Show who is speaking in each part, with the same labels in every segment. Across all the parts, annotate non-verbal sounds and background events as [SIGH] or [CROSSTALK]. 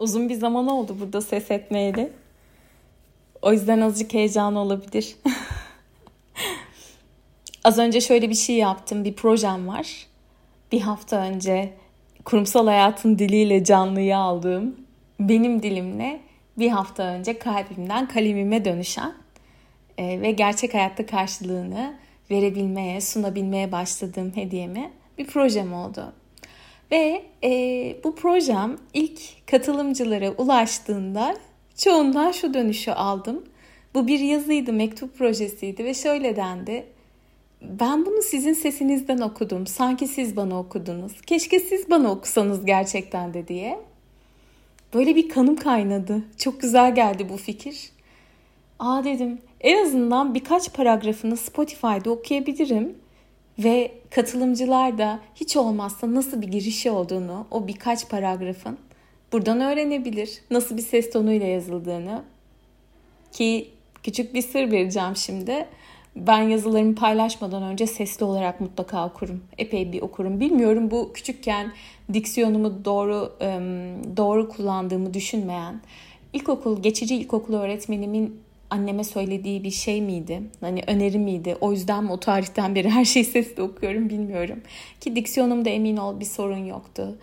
Speaker 1: Uzun bir zaman oldu burada ses etmeyeli. O yüzden azıcık heyecan olabilir. [LAUGHS] Az önce şöyle bir şey yaptım. Bir projem var. Bir hafta önce kurumsal hayatın diliyle canlıyı aldığım benim dilimle bir hafta önce kalbimden kalemime dönüşen e, ve gerçek hayatta karşılığını verebilmeye, sunabilmeye başladığım hediyemi bir projem oldu. Ve e, bu projem ilk katılımcılara ulaştığında çoğundan şu dönüşü aldım. Bu bir yazıydı, mektup projesiydi ve şöyle dendi. Ben bunu sizin sesinizden okudum. Sanki siz bana okudunuz. Keşke siz bana okusanız gerçekten de diye. Böyle bir kanım kaynadı. Çok güzel geldi bu fikir. Aa dedim en azından birkaç paragrafını Spotify'da okuyabilirim ve katılımcılar da hiç olmazsa nasıl bir girişi olduğunu o birkaç paragrafın buradan öğrenebilir. Nasıl bir ses tonuyla yazıldığını ki küçük bir sır vereceğim şimdi. Ben yazılarımı paylaşmadan önce sesli olarak mutlaka okurum. Epey bir okurum. Bilmiyorum bu küçükken diksiyonumu doğru doğru kullandığımı düşünmeyen ilkokul geçici ilkokul öğretmenimin anneme söylediği bir şey miydi? Hani öneri miydi? O yüzden mi o tarihten beri her şeyi sesli okuyorum bilmiyorum. Ki diksiyonumda emin ol bir sorun yoktu.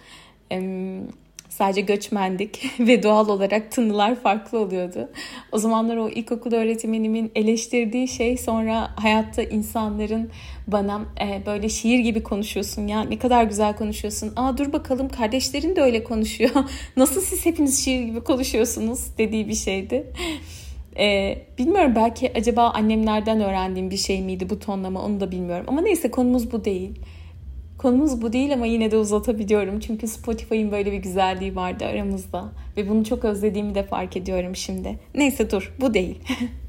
Speaker 1: Sadece göçmendik [LAUGHS] ve doğal olarak tınılar farklı oluyordu. O zamanlar o ilkokul öğretmenimin eleştirdiği şey sonra hayatta insanların bana e, böyle şiir gibi konuşuyorsun ya ne kadar güzel konuşuyorsun. Aa dur bakalım kardeşlerin de öyle konuşuyor. [LAUGHS] Nasıl siz hepiniz şiir gibi konuşuyorsunuz dediği bir şeydi. Ee, bilmiyorum belki acaba annemlerden öğrendiğim bir şey miydi bu tonlama onu da bilmiyorum. Ama neyse konumuz bu değil. Konumuz bu değil ama yine de uzatabiliyorum. Çünkü Spotify'ın böyle bir güzelliği vardı aramızda. Ve bunu çok özlediğimi de fark ediyorum şimdi. Neyse dur bu değil.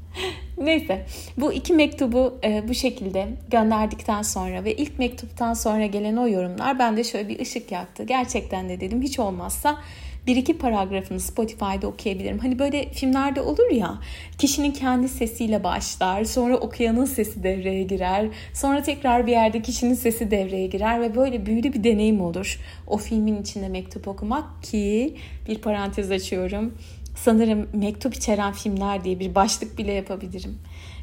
Speaker 1: [LAUGHS] Neyse bu iki mektubu e, bu şekilde gönderdikten sonra ve ilk mektuptan sonra gelen o yorumlar bende şöyle bir ışık yaktı. Gerçekten de dedim hiç olmazsa bir iki paragrafını Spotify'da okuyabilirim. Hani böyle filmlerde olur ya kişinin kendi sesiyle başlar sonra okuyanın sesi devreye girer sonra tekrar bir yerde kişinin sesi devreye girer ve böyle büyülü bir deneyim olur. O filmin içinde mektup okumak ki bir parantez açıyorum sanırım mektup içeren filmler diye bir başlık bile yapabilirim.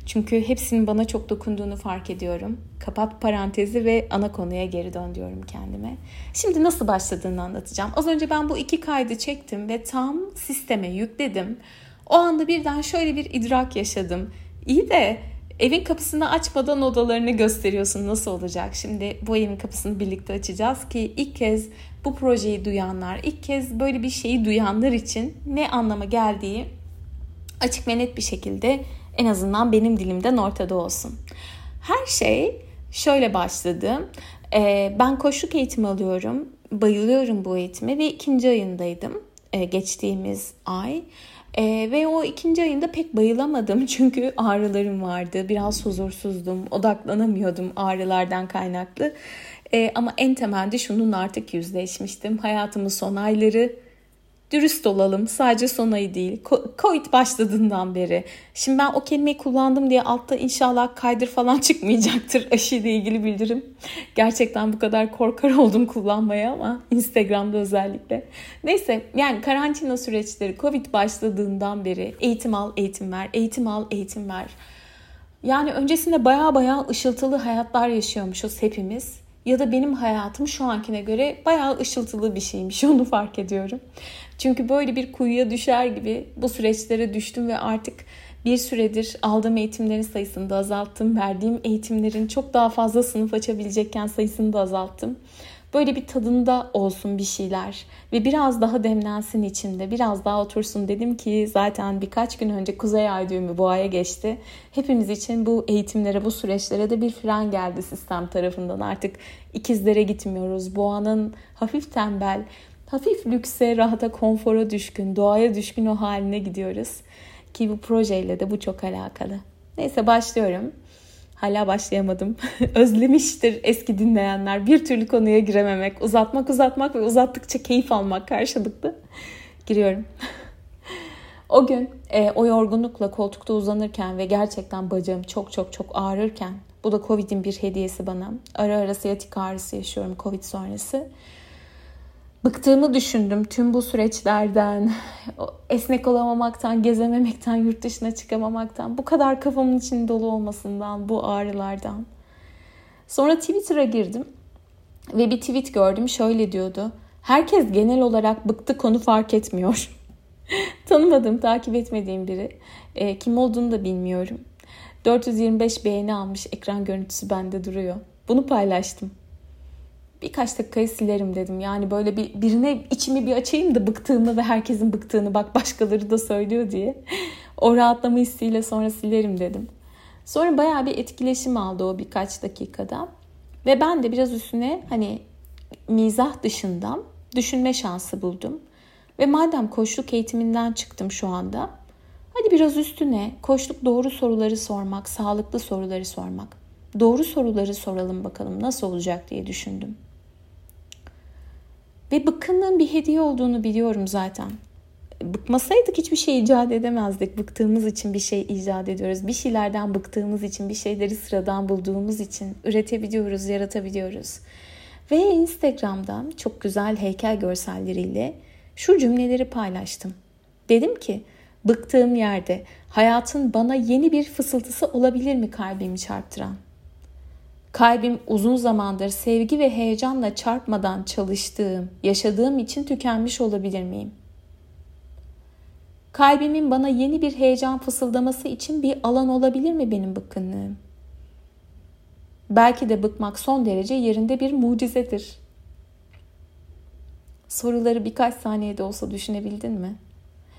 Speaker 1: Çünkü hepsinin bana çok dokunduğunu fark ediyorum. Kapat parantezi ve ana konuya geri dön diyorum kendime. Şimdi nasıl başladığını anlatacağım. Az önce ben bu iki kaydı çektim ve tam sisteme yükledim. O anda birden şöyle bir idrak yaşadım. İyi de evin kapısını açmadan odalarını gösteriyorsun nasıl olacak? Şimdi bu evin kapısını birlikte açacağız ki ilk kez bu projeyi duyanlar, ilk kez böyle bir şeyi duyanlar için ne anlama geldiği açık ve net bir şekilde en azından benim dilimden ortada olsun. Her şey şöyle başladı. Ee, ben koşuk eğitimi alıyorum. Bayılıyorum bu eğitime ve ikinci ayındaydım e, geçtiğimiz ay. E, ve o ikinci ayında pek bayılamadım [LAUGHS] çünkü ağrılarım vardı. Biraz huzursuzdum, odaklanamıyordum ağrılardan kaynaklı. E, ama en temelde şunun artık yüzleşmiştim. Hayatımın son ayları dürüst olalım. Sadece son ayı değil. Covid başladığından beri. Şimdi ben o kelimeyi kullandım diye altta inşallah kaydır falan [LAUGHS] çıkmayacaktır aşıyla ilgili bildirim. Gerçekten bu kadar korkar oldum kullanmaya ama Instagram'da özellikle. Neyse yani karantina süreçleri Covid başladığından beri eğitim al, eğitim ver, eğitim al, eğitim ver. Yani öncesinde baya baya ışıltılı hayatlar yaşıyormuşuz hepimiz ya da benim hayatım şu ankine göre bayağı ışıltılı bir şeymiş [LAUGHS] onu fark ediyorum. Çünkü böyle bir kuyuya düşer gibi bu süreçlere düştüm ve artık bir süredir aldığım eğitimlerin sayısını da azalttım. Verdiğim eğitimlerin çok daha fazla sınıf açabilecekken sayısını da azalttım. Böyle bir tadında olsun bir şeyler ve biraz daha demlensin içinde, biraz daha otursun dedim ki zaten birkaç gün önce Kuzey Ay düğümü boğaya geçti. Hepimiz için bu eğitimlere, bu süreçlere de bir fren geldi sistem tarafından. Artık ikizlere gitmiyoruz. Boğanın hafif tembel, hafif lükse, rahata, konfora düşkün, doğaya düşkün o haline gidiyoruz. Ki bu projeyle de bu çok alakalı. Neyse başlıyorum. Hala başlayamadım. [LAUGHS] Özlemiştir eski dinleyenler. Bir türlü konuya girememek, uzatmak uzatmak ve uzattıkça keyif almak karşılıklı. Giriyorum. [LAUGHS] o gün e, o yorgunlukla koltukta uzanırken ve gerçekten bacağım çok çok çok ağrırken bu da Covid'in bir hediyesi bana. Ara ara siyatik ağrısı yaşıyorum Covid sonrası. Bıktığımı düşündüm tüm bu süreçlerden, esnek olamamaktan, gezememekten, yurt dışına çıkamamaktan, bu kadar kafamın içinde dolu olmasından, bu ağrılardan. Sonra Twitter'a girdim ve bir tweet gördüm şöyle diyordu. Herkes genel olarak bıktı konu fark etmiyor. [LAUGHS] Tanımadığım, takip etmediğim biri. E, kim olduğunu da bilmiyorum. 425 beğeni almış ekran görüntüsü bende duruyor. Bunu paylaştım. Birkaç dakikayı silerim dedim. Yani böyle bir birine içimi bir açayım da bıktığımı ve herkesin bıktığını bak başkaları da söylüyor diye. o rahatlama hissiyle sonra silerim dedim. Sonra bayağı bir etkileşim aldı o birkaç dakikada. Ve ben de biraz üstüne hani mizah dışından düşünme şansı buldum. Ve madem koçluk eğitiminden çıktım şu anda. Hadi biraz üstüne koçluk doğru soruları sormak, sağlıklı soruları sormak. Doğru soruları soralım bakalım nasıl olacak diye düşündüm. Ve bıkkınlığın bir hediye olduğunu biliyorum zaten. Bıkmasaydık hiçbir şey icat edemezdik. Bıktığımız için bir şey icat ediyoruz. Bir şeylerden bıktığımız için, bir şeyleri sıradan bulduğumuz için üretebiliyoruz, yaratabiliyoruz. Ve Instagram'dan çok güzel heykel görselleriyle şu cümleleri paylaştım. Dedim ki bıktığım yerde hayatın bana yeni bir fısıltısı olabilir mi kalbimi çarptıran? Kalbim uzun zamandır sevgi ve heyecanla çarpmadan çalıştığım, yaşadığım için tükenmiş olabilir miyim? Kalbimin bana yeni bir heyecan fısıldaması için bir alan olabilir mi benim bıkkınlığım? Belki de bıkmak son derece yerinde bir mucizedir. Soruları birkaç saniyede olsa düşünebildin mi?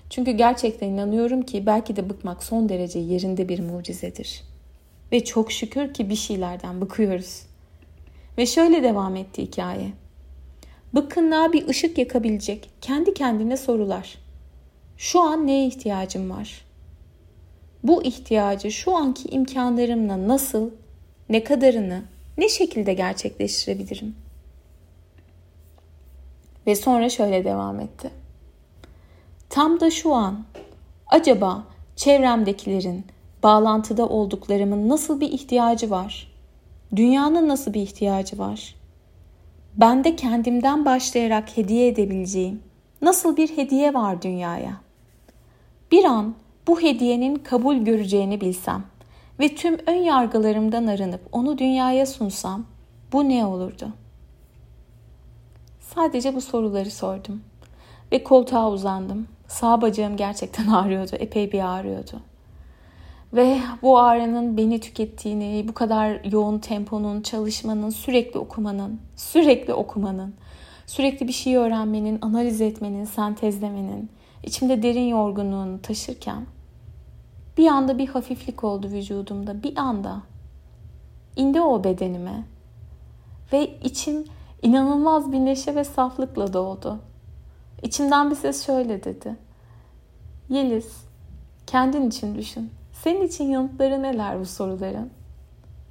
Speaker 1: Çünkü gerçekten inanıyorum ki belki de bıkmak son derece yerinde bir mucizedir. Ve çok şükür ki bir şeylerden bıkıyoruz. Ve şöyle devam etti hikaye. Bıkkınlığa bir ışık yakabilecek kendi kendine sorular. Şu an neye ihtiyacım var? Bu ihtiyacı şu anki imkanlarımla nasıl, ne kadarını, ne şekilde gerçekleştirebilirim? Ve sonra şöyle devam etti. Tam da şu an acaba çevremdekilerin bağlantıda olduklarımın nasıl bir ihtiyacı var? Dünyanın nasıl bir ihtiyacı var? Ben de kendimden başlayarak hediye edebileceğim nasıl bir hediye var dünyaya? Bir an bu hediyenin kabul göreceğini bilsem ve tüm ön yargılarımdan arınıp onu dünyaya sunsam bu ne olurdu? Sadece bu soruları sordum ve koltuğa uzandım. Sağ bacağım gerçekten [LAUGHS] ağrıyordu, epey bir ağrıyordu. Ve bu ağrının beni tükettiğini, bu kadar yoğun temponun, çalışmanın, sürekli okumanın, sürekli okumanın, sürekli bir şey öğrenmenin, analiz etmenin, sentezlemenin, içimde derin yorgunluğunu taşırken bir anda bir hafiflik oldu vücudumda. Bir anda indi o bedenime ve içim inanılmaz bir neşe ve saflıkla doğdu. İçimden bir ses şöyle dedi. Yeliz, kendin için düşün. Senin için yanıtları neler bu soruların?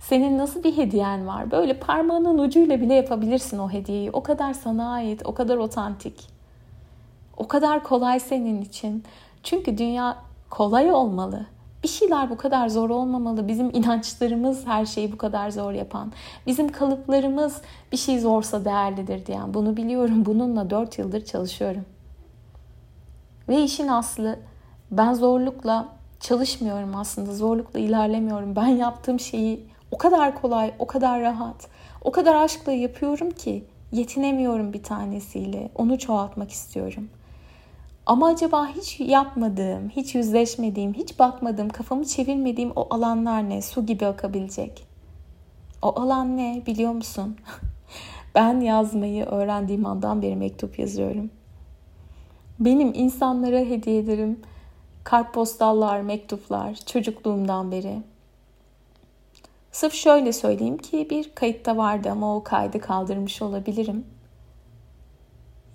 Speaker 1: Senin nasıl bir hediyen var? Böyle parmağının ucuyla bile yapabilirsin o hediyeyi. O kadar sana ait, o kadar otantik. O kadar kolay senin için. Çünkü dünya kolay olmalı. Bir şeyler bu kadar zor olmamalı. Bizim inançlarımız her şeyi bu kadar zor yapan. Bizim kalıplarımız bir şey zorsa değerlidir diyen. Bunu biliyorum. Bununla 4 yıldır çalışıyorum. Ve işin aslı ben zorlukla çalışmıyorum aslında. Zorlukla ilerlemiyorum. Ben yaptığım şeyi o kadar kolay, o kadar rahat, o kadar aşkla yapıyorum ki yetinemiyorum bir tanesiyle. Onu çoğaltmak istiyorum. Ama acaba hiç yapmadığım, hiç yüzleşmediğim, hiç bakmadığım, kafamı çevirmediğim o alanlar ne? Su gibi akabilecek. O alan ne biliyor musun? [LAUGHS] ben yazmayı öğrendiğim andan beri mektup yazıyorum. Benim insanlara hediye ederim kartpostallar, mektuplar çocukluğumdan beri. Sırf şöyle söyleyeyim ki bir kayıtta vardı ama o kaydı kaldırmış olabilirim.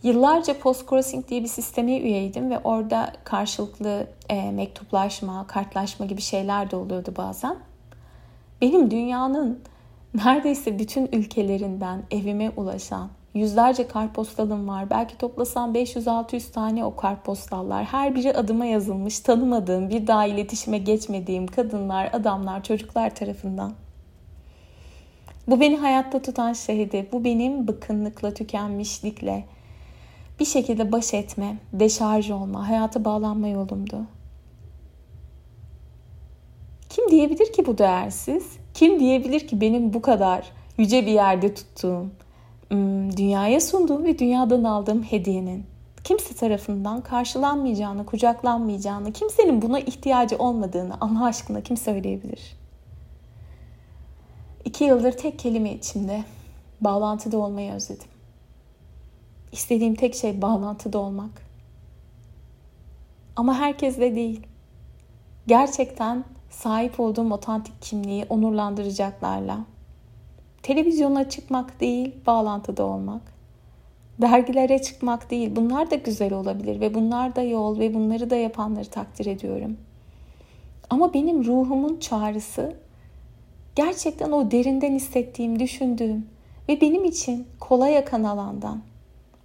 Speaker 1: Yıllarca Post Crossing diye bir sisteme üyeydim ve orada karşılıklı e, mektuplaşma, kartlaşma gibi şeyler de oluyordu bazen. Benim dünyanın neredeyse bütün ülkelerinden evime ulaşan yüzlerce kartpostalım var. Belki toplasam 500-600 tane o kartpostallar. Her biri adıma yazılmış, tanımadığım, bir daha iletişime geçmediğim kadınlar, adamlar, çocuklar tarafından. Bu beni hayatta tutan şeydi. Bu benim bıkkınlıkla, tükenmişlikle, bir şekilde baş etme, deşarj olma, hayata bağlanma yolumdu. Kim diyebilir ki bu değersiz? Kim diyebilir ki benim bu kadar yüce bir yerde tuttuğum, dünyaya sunduğum ve dünyadan aldığım hediyenin kimse tarafından karşılanmayacağını, kucaklanmayacağını, kimsenin buna ihtiyacı olmadığını Allah aşkına kim söyleyebilir? İki yıldır tek kelime içinde bağlantıda olmayı özledim. İstediğim tek şey bağlantıda olmak. Ama herkesle değil. Gerçekten sahip olduğum otantik kimliği onurlandıracaklarla. Televizyona çıkmak değil, bağlantıda olmak. Dergilere çıkmak değil. Bunlar da güzel olabilir ve bunlar da yol ve bunları da yapanları takdir ediyorum. Ama benim ruhumun çağrısı gerçekten o derinden hissettiğim, düşündüğüm ve benim için kolay akan alandan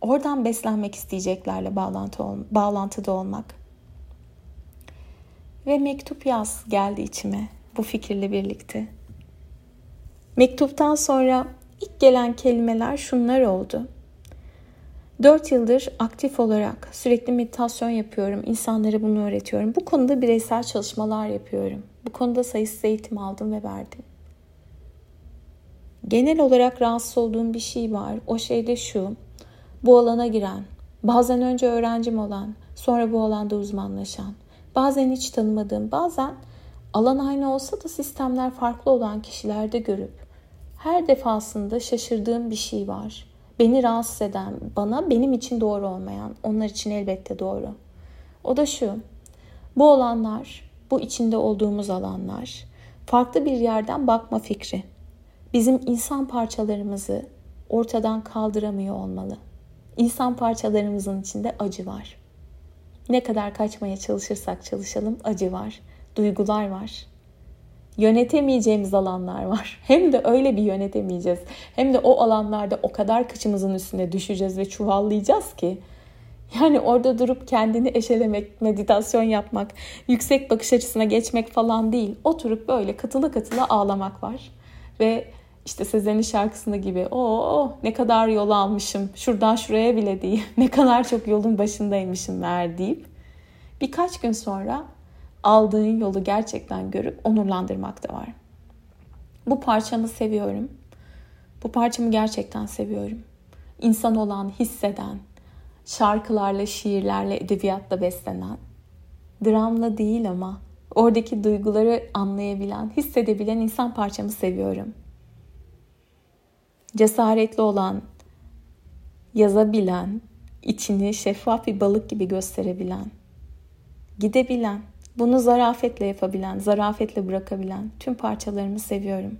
Speaker 1: oradan beslenmek isteyeceklerle bağlantı ol, bağlantıda olmak. Ve mektup yaz geldi içime bu fikirle birlikte. Mektuptan sonra ilk gelen kelimeler şunlar oldu. Dört yıldır aktif olarak sürekli meditasyon yapıyorum. İnsanlara bunu öğretiyorum. Bu konuda bireysel çalışmalar yapıyorum. Bu konuda sayısız eğitim aldım ve verdim. Genel olarak rahatsız olduğum bir şey var. O şey de şu. Bu alana giren, bazen önce öğrencim olan, sonra bu alanda uzmanlaşan, bazen hiç tanımadığım, bazen alan aynı olsa da sistemler farklı olan kişilerde görüp her defasında şaşırdığım bir şey var. Beni rahatsız eden, bana benim için doğru olmayan, onlar için elbette doğru. O da şu. Bu olanlar, bu içinde olduğumuz alanlar farklı bir yerden bakma fikri bizim insan parçalarımızı ortadan kaldıramıyor olmalı. İnsan parçalarımızın içinde acı var. Ne kadar kaçmaya çalışırsak çalışalım acı var, duygular var. Yönetemeyeceğimiz alanlar var. [LAUGHS] Hem de öyle bir yönetemeyeceğiz. Hem de o alanlarda o kadar kıçımızın üstüne düşeceğiz ve çuvallayacağız ki. Yani orada durup kendini eşelemek, meditasyon yapmak, yüksek bakış açısına geçmek falan değil. Oturup böyle katılı katılı ağlamak var. Ve işte Sezen'in şarkısında gibi o ne kadar yol almışım şuradan şuraya bile değil [LAUGHS] ne kadar çok yolun başındaymışım ver deyip birkaç gün sonra aldığın yolu gerçekten görüp onurlandırmak da var. Bu parçamı seviyorum. Bu parçamı gerçekten seviyorum. İnsan olan, hisseden, şarkılarla, şiirlerle, edebiyatla beslenen, dramla değil ama oradaki duyguları anlayabilen, hissedebilen insan parçamı seviyorum.'' cesaretli olan, yazabilen, içini şeffaf bir balık gibi gösterebilen, gidebilen, bunu zarafetle yapabilen, zarafetle bırakabilen tüm parçalarımı seviyorum.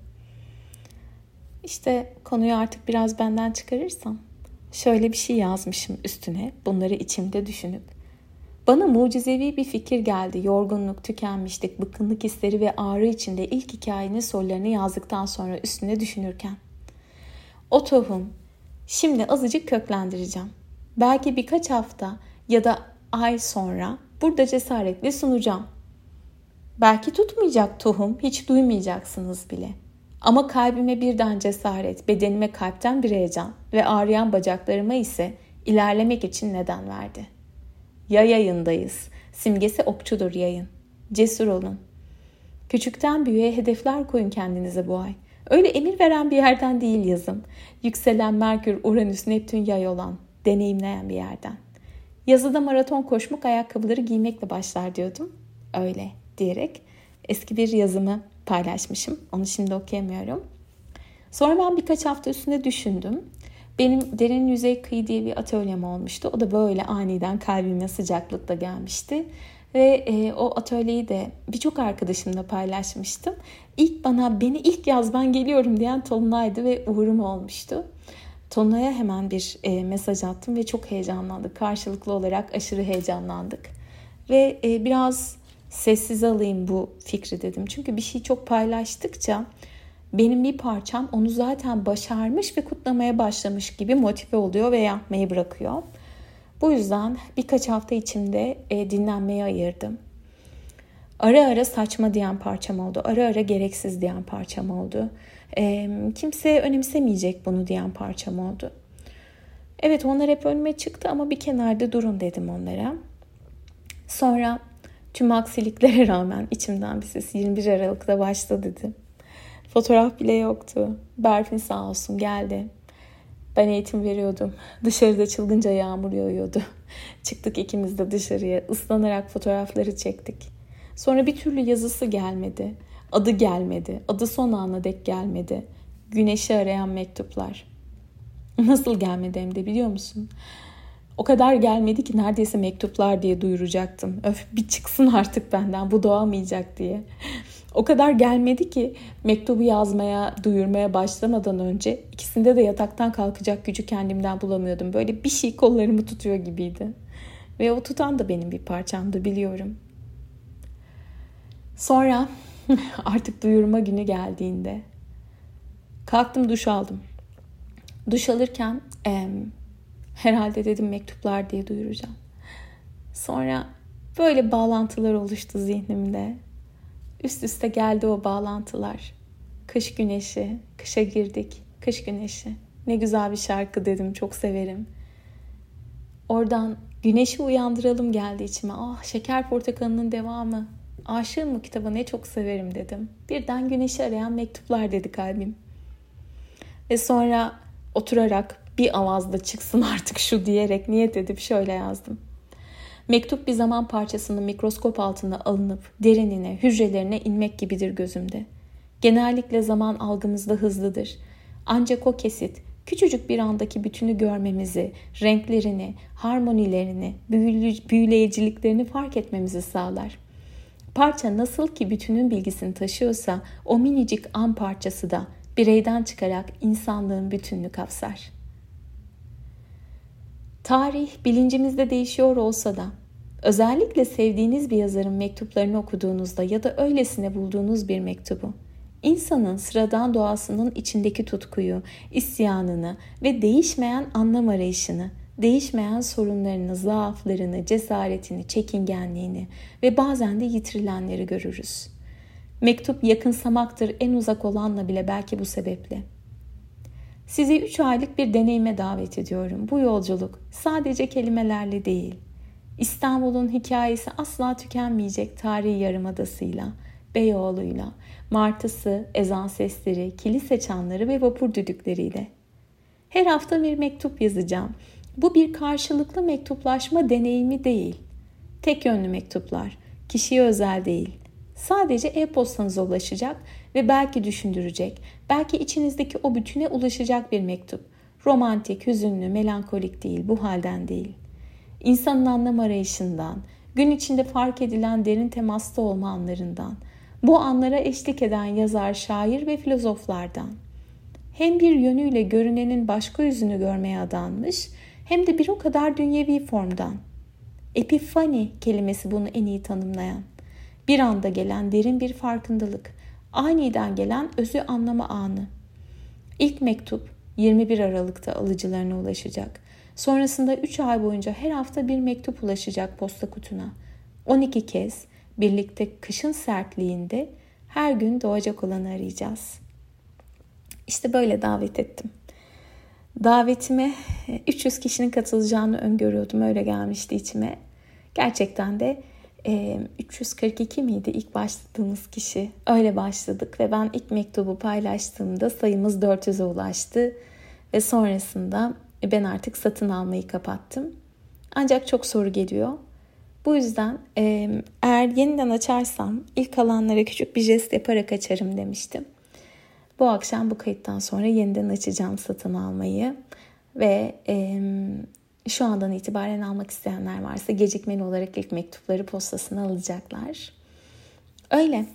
Speaker 1: İşte konuyu artık biraz benden çıkarırsam şöyle bir şey yazmışım üstüne bunları içimde düşünüp. Bana mucizevi bir fikir geldi. Yorgunluk, tükenmişlik, bıkkınlık hisleri ve ağrı içinde ilk hikayenin sorularını yazdıktan sonra üstüne düşünürken. O tohum şimdi azıcık köklendireceğim. Belki birkaç hafta ya da ay sonra burada cesaretle sunacağım. Belki tutmayacak tohum, hiç duymayacaksınız bile. Ama kalbime birden cesaret, bedenime kalpten bir heyecan ve ağrıyan bacaklarıma ise ilerlemek için neden verdi. Ya yayındayız. Simgesi okçudur yayın. Cesur olun. Küçükten büyüğe hedefler koyun kendinize bu ay. Öyle emir veren bir yerden değil yazım. Yükselen Merkür, Uranüs, Neptün yay olan, deneyimleyen bir yerden. Yazıda maraton koşmak ayakkabıları giymekle başlar diyordum. Öyle diyerek eski bir yazımı paylaşmışım. Onu şimdi okuyamıyorum. Sonra ben birkaç hafta üstünde düşündüm. Benim derin yüzey kıyı diye bir atölyem olmuştu. O da böyle aniden kalbime sıcaklıkla gelmişti. Ve e, o atölyeyi de birçok arkadaşımla paylaşmıştım. İlk bana beni ilk yaz ben geliyorum diyen Tolunay'dı ve uğurum olmuştu. Tolunay'a hemen bir e, mesaj attım ve çok heyecanlandık. Karşılıklı olarak aşırı heyecanlandık. Ve e, biraz sessiz alayım bu fikri dedim. Çünkü bir şey çok paylaştıkça benim bir parçam onu zaten başarmış ve kutlamaya başlamış gibi motive oluyor ve yapmayı bırakıyor. Bu yüzden birkaç hafta içinde e, dinlenmeye ayırdım. Ara ara saçma diyen parçam oldu. Ara ara gereksiz diyen parçam oldu. E, kimse önemsemeyecek bunu diyen parçam oldu. Evet onlar hep önüme çıktı ama bir kenarda durun dedim onlara. Sonra tüm aksiliklere [LAUGHS] rağmen içimden bir ses 21 Aralık'ta başla dedi. Fotoğraf bile yoktu. Berfin sağ olsun geldi. Ben eğitim veriyordum. [LAUGHS] Dışarıda çılgınca yağmur yağıyordu. [LAUGHS] Çıktık ikimiz de dışarıya. Islanarak fotoğrafları çektik. Sonra bir türlü yazısı gelmedi. Adı gelmedi. Adı son ana dek gelmedi. Güneşi arayan mektuplar. [LAUGHS] Nasıl gelmedi hem de biliyor musun? O kadar gelmedi ki neredeyse mektuplar diye duyuracaktım. Öf bir çıksın artık benden bu doğamayacak diye. [LAUGHS] O kadar gelmedi ki mektubu yazmaya, duyurmaya başlamadan önce ikisinde de yataktan kalkacak gücü kendimden bulamıyordum. Böyle bir şey kollarımı tutuyor gibiydi. Ve o tutan da benim bir parçamdı biliyorum. Sonra [LAUGHS] artık duyurma günü geldiğinde kalktım duş aldım. Duş alırken e, herhalde dedim mektuplar diye duyuracağım. Sonra böyle bağlantılar oluştu zihnimde. Üst üste geldi o bağlantılar. Kış güneşi, kışa girdik. Kış güneşi. Ne güzel bir şarkı dedim, çok severim. Oradan güneşi uyandıralım geldi içime. Ah şeker portakalının devamı. Aşığım bu kitaba ne çok severim dedim. Birden güneşi arayan mektuplar dedi kalbim. Ve sonra oturarak bir avazda çıksın [LAUGHS] artık şu diyerek niyet edip şöyle yazdım. Mektup bir zaman parçasının mikroskop altına alınıp derinine, hücrelerine inmek gibidir gözümde. Genellikle zaman algımızda hızlıdır. Ancak o kesit küçücük bir andaki bütünü görmemizi, renklerini, harmonilerini, büyüleyiciliklerini fark etmemizi sağlar. Parça nasıl ki bütünün bilgisini taşıyorsa o minicik an parçası da bireyden çıkarak insanlığın bütününü kapsar. Tarih bilincimizde değişiyor olsa da özellikle sevdiğiniz bir yazarın mektuplarını okuduğunuzda ya da öylesine bulduğunuz bir mektubu insanın sıradan doğasının içindeki tutkuyu, isyanını ve değişmeyen anlam arayışını, değişmeyen sorunlarını, zaaflarını, cesaretini, çekingenliğini ve bazen de yitirilenleri görürüz. Mektup yakınsamaktır en uzak olanla bile belki bu sebeple. Sizi 3 aylık bir deneyime davet ediyorum. Bu yolculuk sadece kelimelerle değil. İstanbul'un hikayesi asla tükenmeyecek tarihi yarımadasıyla, Beyoğlu'yla, martısı, ezan sesleri, kilise çanları ve vapur düdükleriyle. Her hafta bir mektup yazacağım. Bu bir karşılıklı mektuplaşma deneyimi değil. Tek yönlü mektuplar, kişiye özel değil. Sadece e-postanıza ulaşacak ve belki düşündürecek, belki içinizdeki o bütüne ulaşacak bir mektup. Romantik, hüzünlü, melankolik değil, bu halden değil. İnsanın anlam arayışından, gün içinde fark edilen derin temasta olma anlarından, bu anlara eşlik eden yazar, şair ve filozoflardan. Hem bir yönüyle görünenin başka yüzünü görmeye adanmış, hem de bir o kadar dünyevi formdan. Epifani kelimesi bunu en iyi tanımlayan. Bir anda gelen derin bir farkındalık, aniden gelen özü anlama anı. İlk mektup 21 Aralık'ta alıcılarına ulaşacak. Sonrasında 3 ay boyunca her hafta bir mektup ulaşacak posta kutuna. 12 kez birlikte kışın sertliğinde her gün doğacak olanı arayacağız. İşte böyle davet ettim. Davetime 300 kişinin katılacağını öngörüyordum. Öyle gelmişti içime. Gerçekten de 342 miydi ilk başladığımız kişi? Öyle başladık ve ben ilk mektubu paylaştığımda sayımız 400'e ulaştı ve sonrasında ben artık satın almayı kapattım. Ancak çok soru geliyor. Bu yüzden eğer yeniden açarsam ilk alanlara küçük bir jest yaparak açarım demiştim. Bu akşam bu kayıttan sonra yeniden açacağım satın almayı ve şu andan itibaren almak isteyenler varsa gecikmeli olarak ilk mektupları postasına alacaklar. Öyle.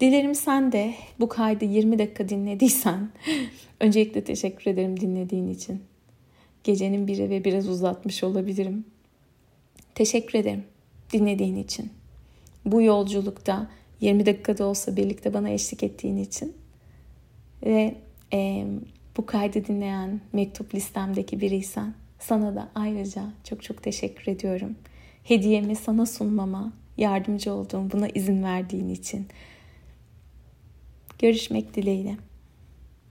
Speaker 1: Dilerim sen de bu kaydı 20 dakika dinlediysen [LAUGHS] öncelikle teşekkür ederim dinlediğin için. Gecenin biri ve biraz uzatmış olabilirim. Teşekkür ederim dinlediğin için. Bu yolculukta 20 dakikada olsa birlikte bana eşlik ettiğin için ve e, bu kaydı dinleyen mektup listemdeki biriysen sana da ayrıca çok çok teşekkür ediyorum. Hediyemi sana sunmama yardımcı olduğum, buna izin verdiğin için. Görüşmek dileğiyle.